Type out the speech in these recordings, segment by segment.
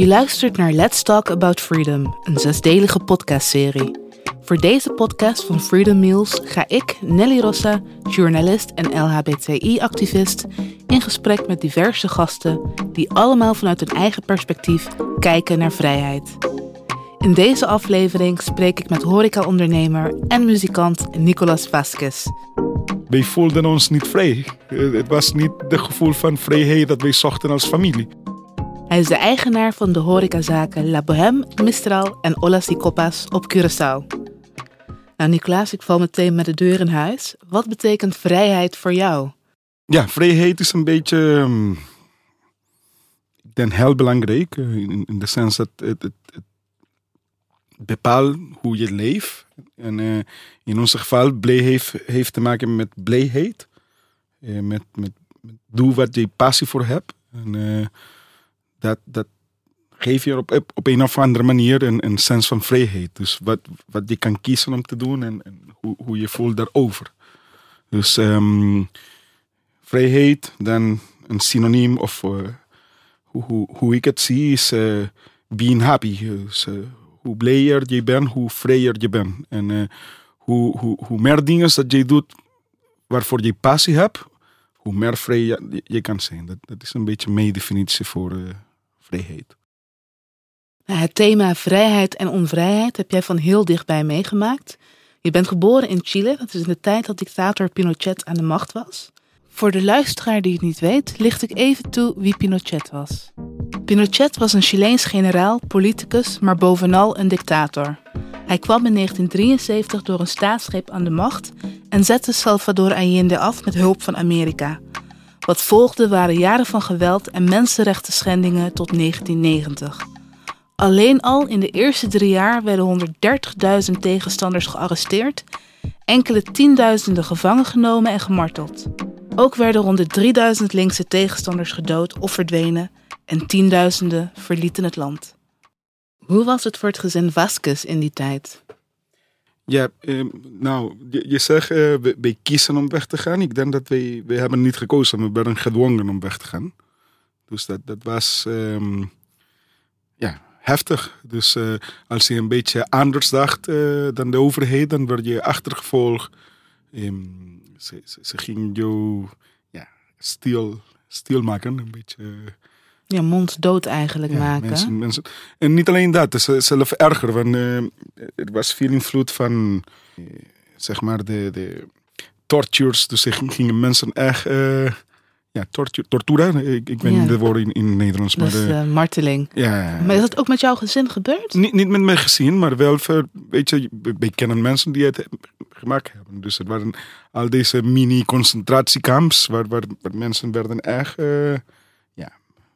Je luistert naar Let's Talk About Freedom, een zesdelige podcastserie. Voor deze podcast van Freedom Meals ga ik, Nelly Rossa, journalist en LHBTI-activist, in gesprek met diverse gasten die allemaal vanuit hun eigen perspectief kijken naar vrijheid. In deze aflevering spreek ik met horecaondernemer en muzikant Nicolas Vasquez. Wij voelden ons niet vrij. Eh, Het was niet het gevoel van vrijheid dat wij zochten als familie. Hij is de eigenaar van de horecazaken La Bohème, Mistral en Olas y Copas op Curaçao. Nou, Nicolaas, ik val meteen met de deur in huis. Wat betekent vrijheid voor jou? Ja, vrijheid is een beetje. ehm, ik denk heel belangrijk. eh, In, de sens dat het, bepaalt hoe je leeft. En eh, in ons geval, heeft, heeft te maken met blijheid. Eh, met, met, doe wat je passie voor hebt. En dat, dat geeft je op, op, een of andere manier een, een sens van vrijheid. Dus wat, wat je kan kiezen om te doen en, en hoe, hoe je voelt daarover. Dus ehm, vrijheid, dan een synoniem of eh, hoe, hoe, hoe ik het zie is eh, being happy. Dus, eh, hoe blijer je bent, hoe vrijer je bent. En hoe, hoe, hoe meer dingen dat je doet waarvoor je passie hebt, hoe meer vrij je, je kan zijn. Dat, dat is een beetje mijn definitie voor vrijheid. Nou, Het thema vrijheid en onvrijheid heb jij van heel dichtbij meegemaakt. Je bent geboren in Chile, dat is in de tijd dat dictator Pinochet aan de macht was. Voor de luisteraar die het niet weet, licht ik even toe wie Pinochet was. Pinochet was een Chileens generaal, politicus, maar bovenal een dictator. Hij kwam in 1973 door een staatsgreep aan de macht en zette Salvador Allende af met hulp van Amerika. Wat volgde waren jaren van geweld en mensenrechten schendingen tot 1990. Alleen al in de eerste drie jaar werden 130.000 tegenstanders gearresteerd, enkele tienduizenden gevangen genomen en gemarteld. Ook werden rond de 3000 linkse tegenstanders gedood of verdwenen en tienduizenden verlieten het land. Hoe was het voor het gezin Vasquez in die tijd? Ja, ehm, nou, je, zegt, eh, we, wij kiezen om weg te gaan. Ik denk dat wij, wij hebben niet gekozen, we werden gedwongen om weg te gaan. Dus dat, dat was, ehm, ja, heftig. Dus eh, als je een beetje anders dacht eh, dan de overheid, dan werd je achtergevolgd. Ehm, ze, ze, ze gingen jou, ja, stil, stil maken, een beetje... Ja, monddood eigenlijk Ja, maken. Mensen, mensen, en niet alleen dat, het is zelf erger. Want eh, er was veel invloed van, eh, zeg maar, de, de tortures. Dus ze gingen mensen echt, eh, ja, tortu tortura. Ik, ik weet Ja. niet de woorden in, in het Nederlands. Maar, Dus eh, marteling. ja, Maar is dat ook met jouw gezin gebeurd? niet, niet met mijn gezin, maar wel voor, weet je, we kennen mensen die het gemaakt hebben. Dus het waren al deze mini-concentratiekamps waar, waar, waar mensen werden echt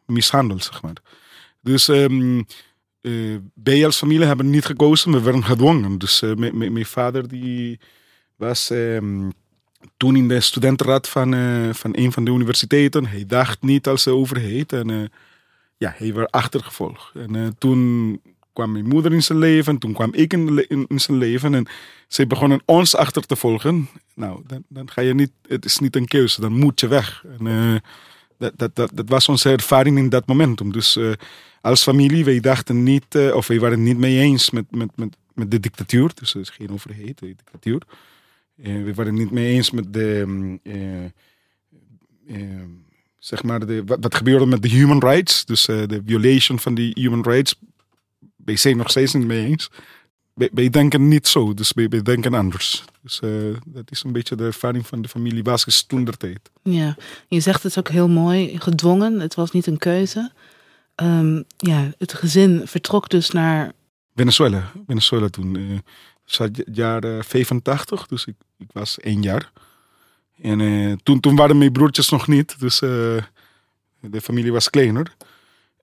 mishandeld, zeg maar. Dus ehm eh, wij als familie hebben niet gekozen, we werden gedwongen. Dus eh, mijn- vader die was ehm, toen in de studentenraad van, eh, van een van de universiteiten. Hij dacht niet als de overheid. En ja, hij werd achtergevolgd. En toen kwam mijn moeder in zijn leven, toen kwam ik in, in, zijn leven. En zij begonnen ons achter te volgen. Nou, dan, dan ga je niet, het is niet een keuze, dan moet je weg. En, dat, dat, dat, dat was onze ervaring in dat momentum. Dus eh, als familie, wij dachten niet, eh, of wij waren het niet mee eens met, met, met, met de dictatuur. Dus het is geen overheid, de dictatuur. Eh, we waren het niet mee eens met de, mm, zeg maar, de, wat, gebeurde met de human rights. Dus de violation van die human rights. Wij zijn nog steeds niet mee eens. Wij, wij denken niet zo, dus wij, wij denken anders. Dus eh, dat is een beetje de ervaring van de familie Vasquez toen der tijd. Ja, je zegt het ook heel mooi, gedwongen. Het was niet een keuze. Ehm, ja, het gezin vertrok dus naar. Venezuela, Venezuela toen. eh het jaar eh, 85, dus ik, ik was één jaar. En eh, toen, toen waren mijn broertjes nog niet, dus eh, de familie was kleiner.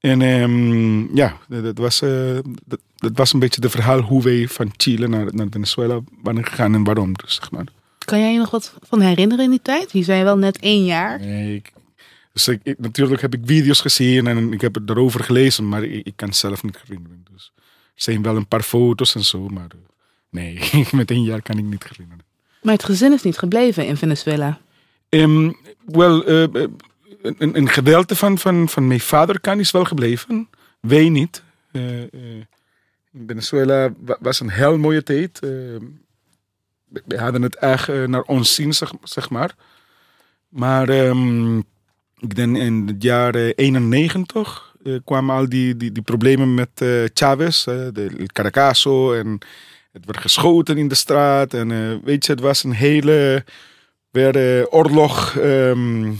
En ehm, ja, dat, was, eh, dat, dat was een beetje de verhaal hoe wij van Chile naar, naar Venezuela waren gegaan en waarom. Dus, zeg maar. Kan jij je nog wat van herinneren in die tijd? Je zei wel net één jaar. Nee, ik, dus ik, ik- natuurlijk heb ik video's gezien en ik heb het erover gelezen, maar ik, ik kan het zelf niet herinneren. Dus er zijn wel een paar foto's en zo, maar eh, nee, met één jaar kan ik niet herinneren. Maar het gezin is niet gebleven in Venezuela. Ehm, wel, eh, een, gedeelte van, van, van mijn vaderkant is wel gebleven. Wij niet. Eh, eh, in Venezuela wa- was een heel mooie tijd. Eh, we- hadden het echt naar ons zin, zeg, maar. Maar ehm, ik denk in het jaar eh, 91 eh, kwamen al die, die, problemen met Chavez, de El Caracazo. En het werd geschoten in de straat. En weet je, het was een hele weer, oorlog ehm,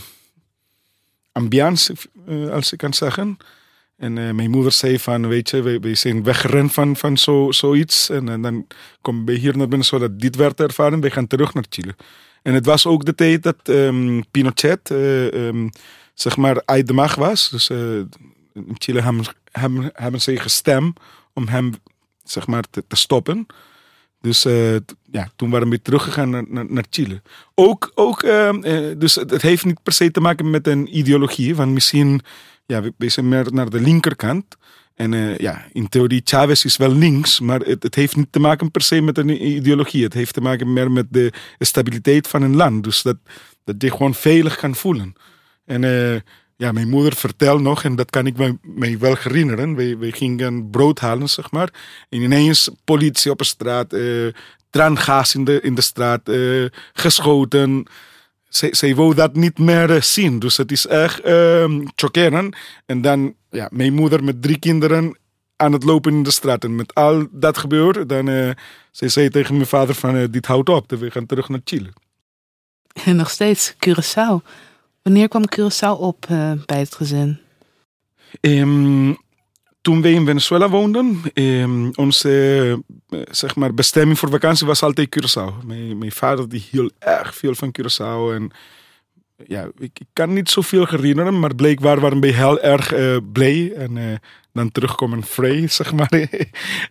ambiance, eh, als ik kan zeggen. En eh, mijn moeder zei van, weet je, we zijn weggerend van, van zo, zoiets. En, eh, dan komen we hier naar binnen zodat dit werd ervaren. We gaan terug naar Chile. En het was ook de tijd dat ehm, Pinochet, eh, ehm, zeg maar, uit de macht was. Dus eh, in Chile hebben, hebben, hebben ze gestemd om hem, zeg maar, te stoppen. Dus eh, ja, toen waren we teruggegaan naar, naar, Chile. Ook, ook ehm, eh, dus het, heeft niet per se te maken met een ideologie. Want misschien, ja, we, zijn meer naar de linkerkant. En eh, ja, in theorie, Chavez is wel links, maar het, het heeft niet te maken per se met een ideologie. Het heeft te maken meer met de stabiliteit van een land. Dus dat, dat je gewoon veilig kan voelen. En ja, mijn moeder vertelt nog, en dat kan ik me, wel herinneren. Wij, gingen brood halen, zeg maar. En ineens politie op de straat, traangas in de, in de straat, eh, geschoten. Zij, zij wou dat niet meer eh, zien. Dus het is echt ehm chockerend. En dan, ja, mijn moeder met drie kinderen aan het lopen in de straat. En met al dat gebeurt, dan eh zij zei tegen mijn vader van, dit houdt op. We gaan terug naar Chile. En nog steeds Curaçao. Wanneer kwam Curaçao op eh, bij het gezin? Ehm, toen wij in Venezuela woonden, ehm, onze eh, zeg maar bestemming voor vakantie was altijd Curaçao. Mijn, mijn vader die hield erg veel van Curaçao. En ja, ik, kan niet zoveel herinneren, maar blijkbaar waren wij heel erg eh, blij. En dan terugkomen vrij, zeg maar,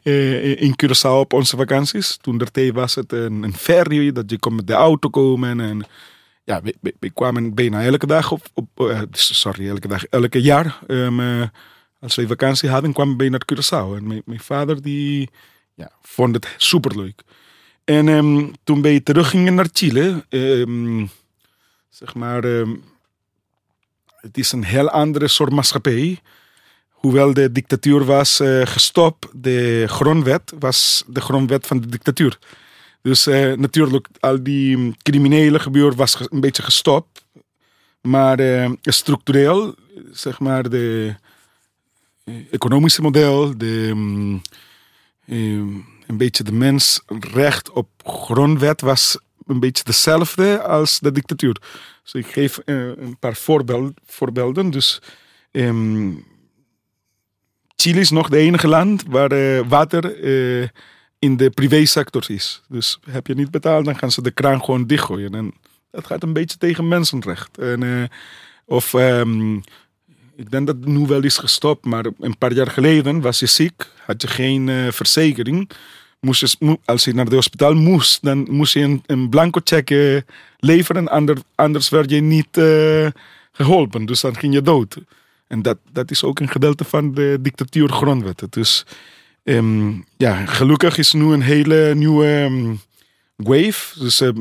in Curaçao op onze vakanties. Toen tijd was het een, een ferry, dat je kon met de auto komen. En ja, we, kwamen bijna elke dag op, op eh, sorry, elke dag, elke jaar. eh, als wij vakantie hadden, kwamen we naar Curaçao. En mijn, mijn vader die, ja, vond het superleuk. En ehm, toen wij teruggingen naar Chile, ehm, zeg maar, het is een heel andere soort maatschappij. Hoewel de dictatuur was eh, gestopt, de grondwet was de grondwet van de dictatuur. Dus eh, natuurlijk, al die criminele gebeuren was een beetje gestopt. Maar eh, structureel, zeg maar, de eh, economische model, de, eh, een beetje de mensrecht op grondwet was een beetje dezelfde als de dictatuur. Dus ik geef een paar voorbeeld, voorbeelden. Dus ehm, Chile is nog de enige land waar water in de privésector is. Dus heb je niet betaald, dan gaan ze de kraan gewoon dichtgooien. En dat gaat een beetje tegen mensenrecht. En, eh, of ehm, ik denk dat het nu wel is gestopt, maar een paar jaar geleden was je ziek, had je geen eh, verzekering. Moest je, als je naar de hospitaal moest, dan moest je een, blanco check leveren, ander, anders werd je niet eh, geholpen. Dus dan ging je dood. En dat, dat is ook een gedeelte van de dictatuur grondwetten. Dus ehm, ja, gelukkig is nu een hele nieuwe ehm, wave. Dus ehm,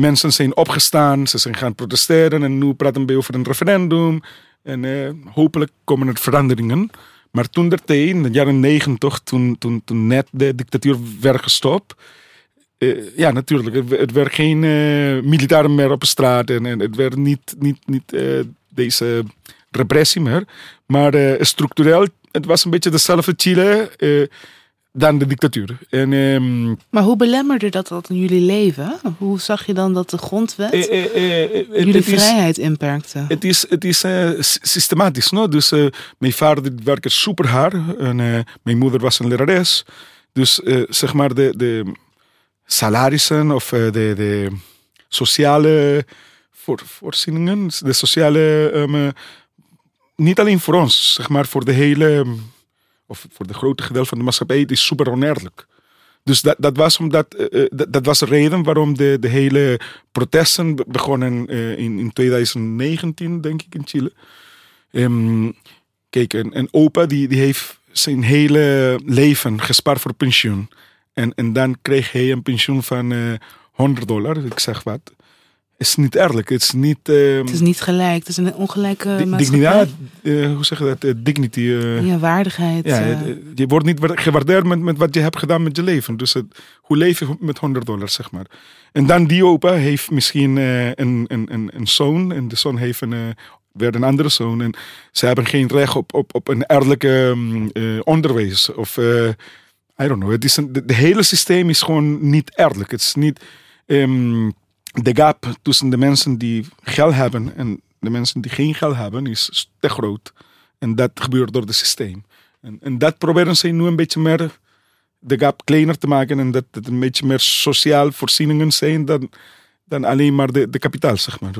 mensen zijn opgestaan, ze zijn gaan protesteren en nu praten we over een referendum. En eh, hopelijk komen er veranderingen. Maar toen tijd, in de jaren negentig, toen, toen, toen net de dictatuur werd gestopt. eh, ja, natuurlijk. Het, werd geen eh militairen meer op straat. En, het werd niet, niet, niet deze repressie meer. Maar structureel, het was een beetje dezelfde Chile eh, dan de dictatuur. En ehm, Maar hoe belemmerde dat dat in jullie leven? Hoe zag je dan dat de grondwet eh, eh, jullie is- vrijheid inperkte? Het is, het is sy- systematisch. No? Dus mijn vader werkte super hard. En mijn moeder was een lerares. Dus zeg maar de, de salarissen of de, de sociale voor, voorzieningen. De sociale, ehm, eh, niet alleen voor ons, zeg maar voor de hele, of voor de grote gedeelte van de maatschappij, het is super oneerlijk. Dus dat, dat was omdat, eh, eh, dat, was de reden waarom de, de hele protesten be- begonnen eh, in, in 2019, denk ik, in Chile. Ehm, kijk, een, opa die, die heeft zijn hele leven gespaard voor pensioen. En, en dan kreeg hij een pensioen van eh 100 dollar, ik zeg wat. Is niet eerlijk. Het is niet... ehm, Het is niet gelijk. Het is een ongelijke di- maatschappij. eh, hoe zeg je dat? Eh, dignity. eh, Ja, waardigheid. ja, je wordt niet wa- gewaardeerd met, met wat je hebt gedaan met je leven. Dus het, hoe leef je met 100 dollar, zeg maar. En dan die opa heeft misschien een, een, een, een zoon. En de zoon heeft een, weer een andere zoon. En ze hebben geen recht op, op, op een eerlijke mm, onderwijs. Of, I don't know. Het is een, de, de hele systeem is gewoon niet eerlijk. Het is niet... ehm, de gap tussen de mensen die geld hebben en de mensen die geen geld hebben is te groot. En dat gebeurt door het systeem. En, en dat proberen ze nu een beetje meer de gap kleiner te maken en dat het een beetje meer sociaal voorzieningen zijn dan, dan alleen maar de, de kapitaal, zeg maar.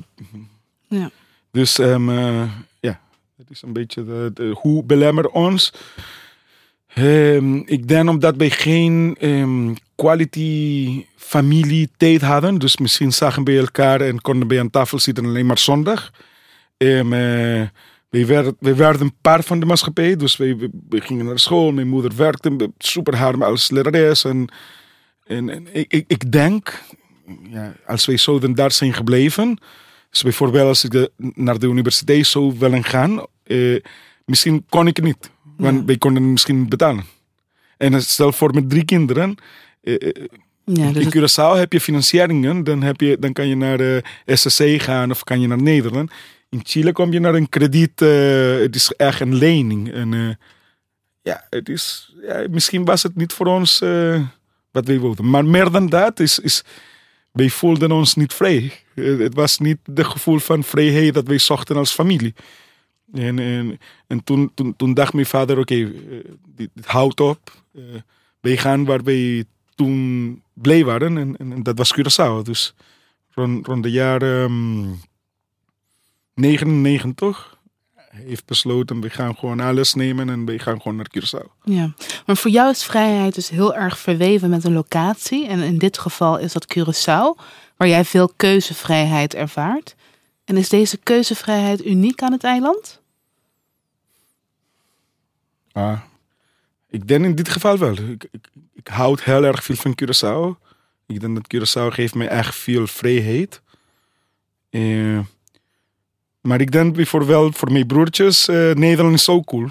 Ja. Dus ehm, eh, ja, het is een beetje de, de- hoe belemmeren ons. Ehm, ik denk omdat wij geen ehm, quality familie tijd hadden. Dus misschien zagen we elkaar en konden bij aan tafel zitten alleen maar zondag. Ehm, eh, wij, werden, wij werden part van de maatschappij. Dus wij, wij, wij gingen naar school. Mijn moeder werkte super hard als lerares. En, en, en ik, ik, denk, ja, als wij zouden daar zijn gebleven. Dus bijvoorbeeld als ik de- naar de universiteit zou willen gaan. eh, misschien kon ik niet. Want Ja. wij konden misschien betalen. En stel voor met drie kinderen. Eh, eh, ja, dus in Curaçao heb je financieringen. Dan, heb je, dan kan je naar de SSC gaan of kan je naar Nederland. In Chile kom je naar een krediet. eh, het is echt een lening. En, eh, ja, het is, ja, misschien was het niet voor ons eh, wat wij wilden. Maar meer dan dat is... is wij voelden ons niet vrij. Eh, Het was niet het gevoel van vrijheid dat wij zochten als familie. En, en, en toen, toen, toen dacht mijn vader, oké, eh, dit, dit houdt op. Eh, wij gaan waar wij toen blij waren. En, en, en dat was Curaçao. Dus rond, rond de jaren ehm, 99 heeft besloten, we gaan gewoon alles nemen en we gaan gewoon naar Curaçao. ja. Maar voor jou is vrijheid dus heel erg verweven met een locatie. En in dit geval is dat Curaçao, waar jij veel keuzevrijheid ervaart. En is deze keuzevrijheid uniek aan het eiland? Ah, ik denk in dit geval wel. Ik, ik, ik houd heel erg veel van Curaçao. Ik denk dat Curaçao geeft mij echt veel vrijheid. Eh, maar ik denk bijvoorbeeld voor mijn broertjes, eh, Nederland is zo cool.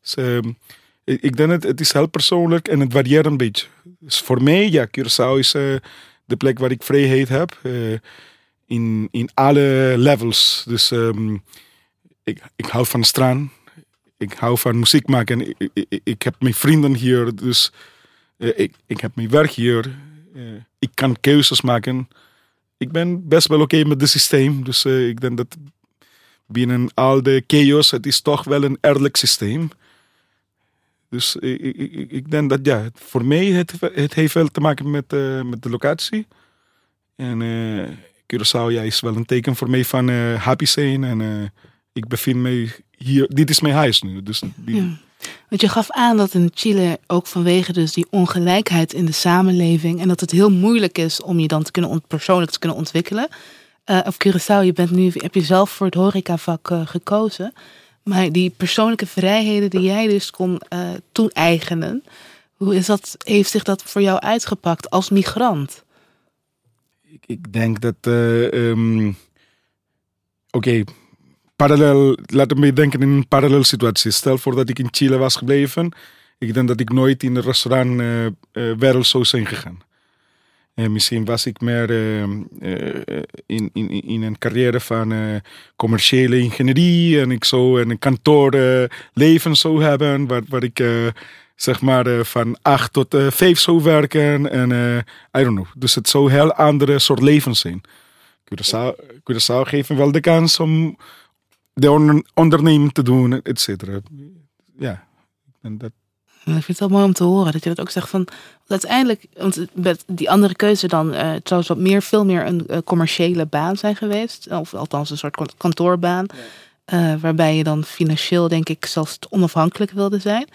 Dus, ehm, ik, denk dat het is heel persoonlijk en het varieert een beetje. Dus voor mij, ja, Curaçao is eh, de plek waar ik vrijheid heb. in, in alle levels. Dus ehm, ik, ik hou van strand ik hou van muziek maken. Ik, ik, heb mijn vrienden hier, dus ik, ik heb mijn werk hier. Eh, ik kan keuzes maken. Ik ben best wel oké met het systeem. Dus eh, ik denk dat binnen al de chaos, het is toch wel een eerlijk systeem. Dus ik, denk dat ja, voor mij het, het heeft wel te maken met, eh, met de locatie. En eh Curaçao ja, is wel een teken voor mij van eh, happy zijn. En eh, ik bevind me hier, dit is mijn huis nu. Dus die- Ja. Want je gaf aan dat in Chile ook vanwege dus die ongelijkheid in de samenleving en dat het heel moeilijk is om je dan te kunnen persoonlijk te kunnen ontwikkelen. Eh op Curaçao, je bent nu, heb je zelf voor het horecavak eh, gekozen. Maar die persoonlijke vrijheden die jij dus kon eh toe-eigenen, hoe is dat, heeft zich dat voor jou uitgepakt als migrant? ik, ik denk dat. eh, ehm, Oké, parallel. Laten we denken in een parallel situatie. Stel voor dat ik in Chile was gebleven. Ik denk dat ik nooit in de restaurantwereld zou zijn gegaan. En misschien was ik meer eh, eh, in, in, in een carrière van eh, commerciële ingenieurie. En ik zou een kantoor eh, leven zou hebben. Waar, waar ik eh, zeg maar eh, van acht tot eh, vijf zou werken. En eh, I don't know. Dus het zou een heel andere soort leven zijn. Curaçao, Curaçao geeft me wel de kans om de onder- onderneming te doen, et cetera. Ja, en dat, Ik vind het wel mooi om te horen dat je dat ook zegt van. Uiteindelijk, want met die andere keuze dan, eh, het zou zo meer, veel meer een eh, commerciële baan zijn geweest. Of althans een soort kan- kantoorbaan. eh, waarbij je dan financieel, denk ik, zelfs onafhankelijk wilde zijn.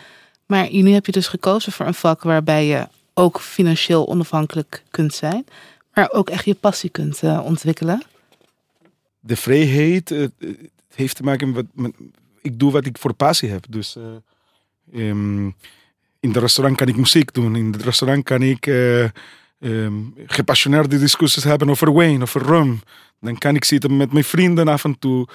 Maar nu heb je dus gekozen voor een vak waarbij je ook financieel onafhankelijk kunt zijn. Maar ook echt je passie kunt eh, ontwikkelen. de vrijheid eh, heeft te maken met. Ik doe wat ik voor passie heb. Dus eh, ehm, in het restaurant kan ik muziek doen. In het restaurant kan ik eh, ehm, gepassioneerde discussies hebben over wijn, over rum. Dan kan ik zitten met mijn vrienden af en toe.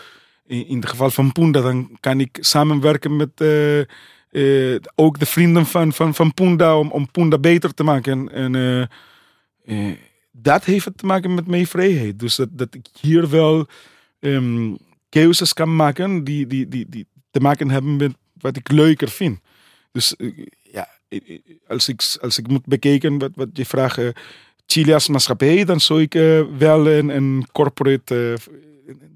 In, in het geval van Punda, dan kan ik samenwerken met eh, ook de vrienden van, van, van Punda om, om Punda beter te maken. En dat heeft te maken met mijn vrijheid. Dus dat, dat ik hier wel ehm, keuzes kan maken die, die, die, die te maken hebben met wat ik leuker vind. Dus eh, ja, eh, eh, als ik, als ik moet bekijken wat, wat je vraagt, als maatschappij, dan zou ik wel een, een corporate.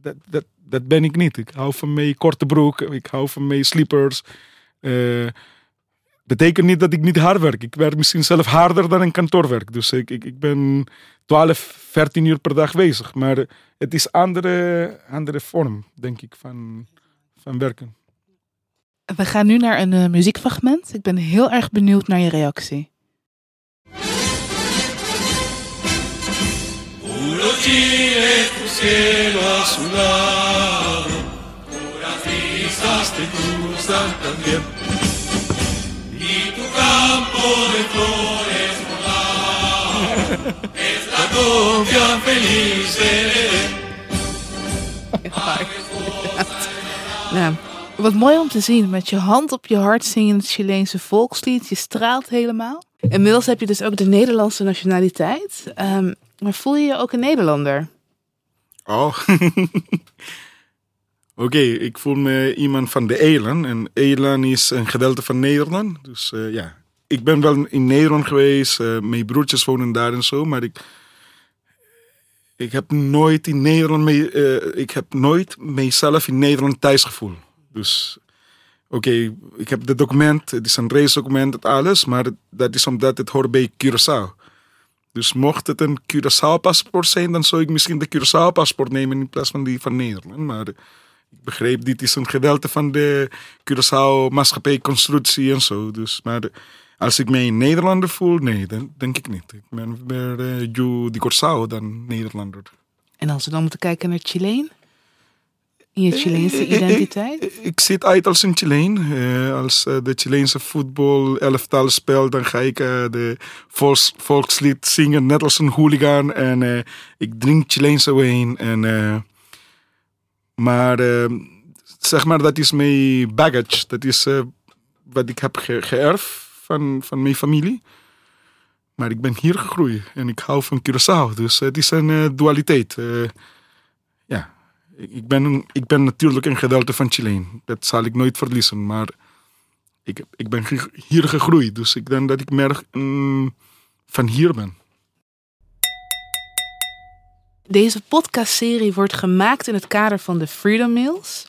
dat, dat, dat ben ik niet. Ik hou van mijn korte broek, ik hou van mijn slippers. Betekent niet dat ik niet hard werk. Ik werk misschien zelf harder dan een kantoorwerk. Dus ik, ik, ik ben 12, 14 uur per dag bezig. Maar het is andere, andere vorm, denk ik, van, van werken. We gaan nu naar een eh, muziekfragment. Ik ben heel erg benieuwd naar je reactie. Campo de flores es la copia feliz Edén. Nou, wat mooi om te zien. Met je hand op je hart zing je het Chileense volkslied. Je straalt helemaal. Inmiddels heb je dus ook de Nederlandse nationaliteit. Ehm, maar voel je je ook een Nederlander? Oh. Oké, ik voel me iemand van de Eilen. En Eilen is een gedeelte van Nederland. Dus eh, ja, ik ben wel in Nederland geweest. eh, mijn broertjes wonen daar en zo. Maar ik, ik heb nooit in Nederland mee, eh, ik heb nooit mezelf in Nederland thuis gevoeld. Dus oké, ik heb het document. Het is een reisdocument, het alles. Maar dat is omdat het hoort bij Curaçao. Dus mocht het een Curaçao-paspoort zijn, dan zou ik misschien de Curaçao-paspoort nemen in plaats van die van Nederland. Maar ik begreep, dit is een gedeelte van de Curaçao-maatschappij-constructie en zo. Dus, maar als ik mij Nederlander voel, nee, dan denk ik niet. Ik ben meer uh, di Curaçao dan Nederlander. En als we dan moeten kijken naar Chileen? In je Chileense Eh, eh, eh, identiteit? Ik, ik zit uit als een Chileen. Als de Chileense voetbal elftal speelt, dan ga ik de volks, volkslied zingen, net als een hooligan. En ik drink Chileense wijn. En, maar zeg maar, dat is mijn baggage. Dat is wat ik heb ge geërfd van, mijn familie. Maar ik ben hier gegroeid en ik hou van Curaçao. Dus het is een eh, dualiteit. Eh, ja, ik ben, ik ben natuurlijk een gedeelte van Chileen. Dat zal ik nooit verliezen. Maar ik, ik ben hier gegroeid. Dus ik denk dat ik meer mm, van hier ben. Deze podcastserie wordt gemaakt in het kader van de Freedom Meals.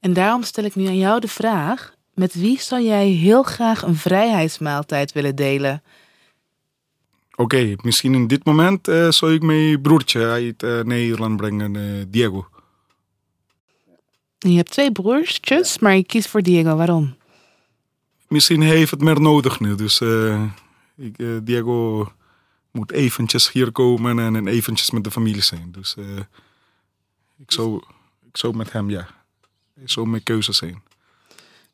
En daarom stel ik nu aan jou de vraag: met wie zou jij heel graag een vrijheidsmaaltijd willen delen? Oké, misschien in dit moment eh, zou ik mijn broertje uit eh, Nederland brengen, eh, Diego. Je hebt twee broertjes, maar je kiest voor Diego. Waarom? Misschien heeft het meer nodig nu. Dus ik, Diego moet eventjes hier komen en, en eventjes met de familie zijn. Dus ik, zou, ik zou met hem, ja. Hij zou mijn keuze zijn.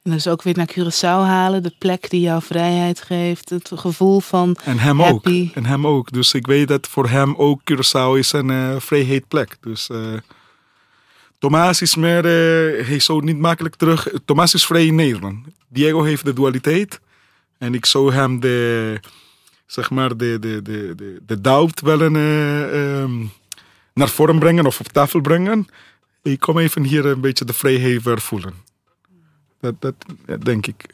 En dus ook weer naar Curaçao halen, de plek die jou vrijheid geeft, het gevoel van En hem happy. ook. En hem ook. Dus ik weet dat voor hem ook Curaçao is een eh vrijheid plek. Dus eh Thomas is meer, eh, hij zou niet makkelijk terug. Thomas is vrij in Nederland. Diego heeft de dualiteit. En ik zou hem de, zeg maar, de, de, de, de, de doubt wel een, eh, ehm, naar voren brengen of op tafel brengen. Ik kom even hier een beetje de vrijheid weer voelen. Dat, dat denk ik.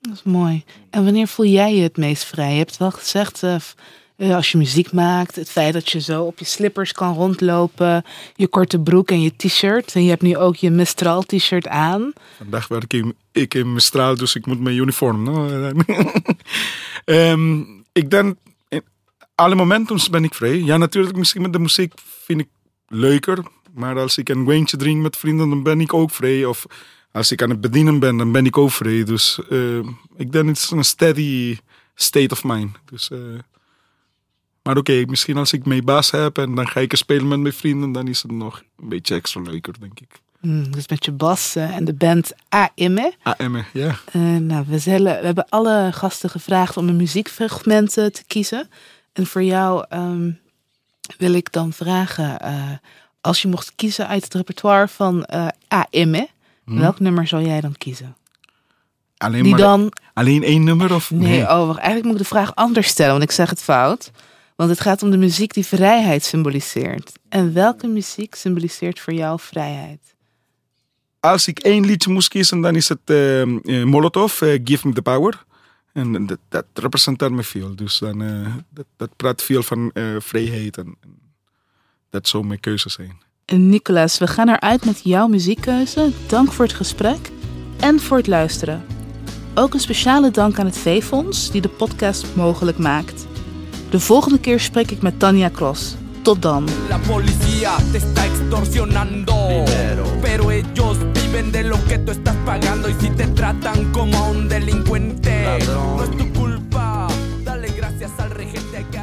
Dat is mooi. En wanneer voel jij je het meest vrij? Je hebt wel gezegd, eh, eh, als je muziek maakt, het feit dat je zo op je slippers kan rondlopen, je korte broek en je t-shirt. En je hebt nu ook je Mistral t-shirt aan. Vandaag werk ik, ik in Mistral, dus ik moet mijn uniform. No? Ehm, ik denk, in alle momenten ben ik vrij. Ja, natuurlijk, misschien met de muziek vind ik leuker. Maar als ik een wijntje drink met vrienden, dan ben ik ook vrij. Of als ik aan het bedienen ben, dan ben ik vrij. Dus eh, ik denk, het is een steady state of mind. Dus, eh, maar oké, misschien als ik mijn baas heb en dan ga ik er spelen met mijn vrienden, dan is het nog een beetje extra leuker, denk ik. Hmm, dus met je bas eh, en de band AIME. AM, ja. Nou, we, zullen, we hebben alle gasten gevraagd om een muziekfragment te kiezen. En voor jou ehm, wil ik dan vragen, als je mocht kiezen uit het repertoire van eh Hè, welk nummer zou jij dan kiezen? Alleen, Die maar, dan alleen één nummer? Of, Nee, oh, wacht. Eigenlijk moet ik de vraag anders stellen, want ik zeg het fout. Want het gaat om de muziek die vrijheid symboliseert. En welke muziek symboliseert voor jou vrijheid? Als ik één liedje moest kiezen, dan is het eh, eh, Molotov, eh, Give Me The Power. En dat, dat representeert me veel. Dus dan, dat, dat praat veel van vrijheid. En, en dat zou mijn keuze zijn. En Nicolas, we gaan eruit met jouw muziekkeuze. Dank voor het gesprek en voor het luisteren. Ook een speciale dank aan het V-Fonds die de podcast mogelijk maakt. De volgende keer spreek ik met Tanja Cross. Tot dan. La policía te está extorsionando. Pero ellos viven de lo que tú estás pagando. Y si te tratan como a un delincuente, no es tu culpa. Dale gracias al regente.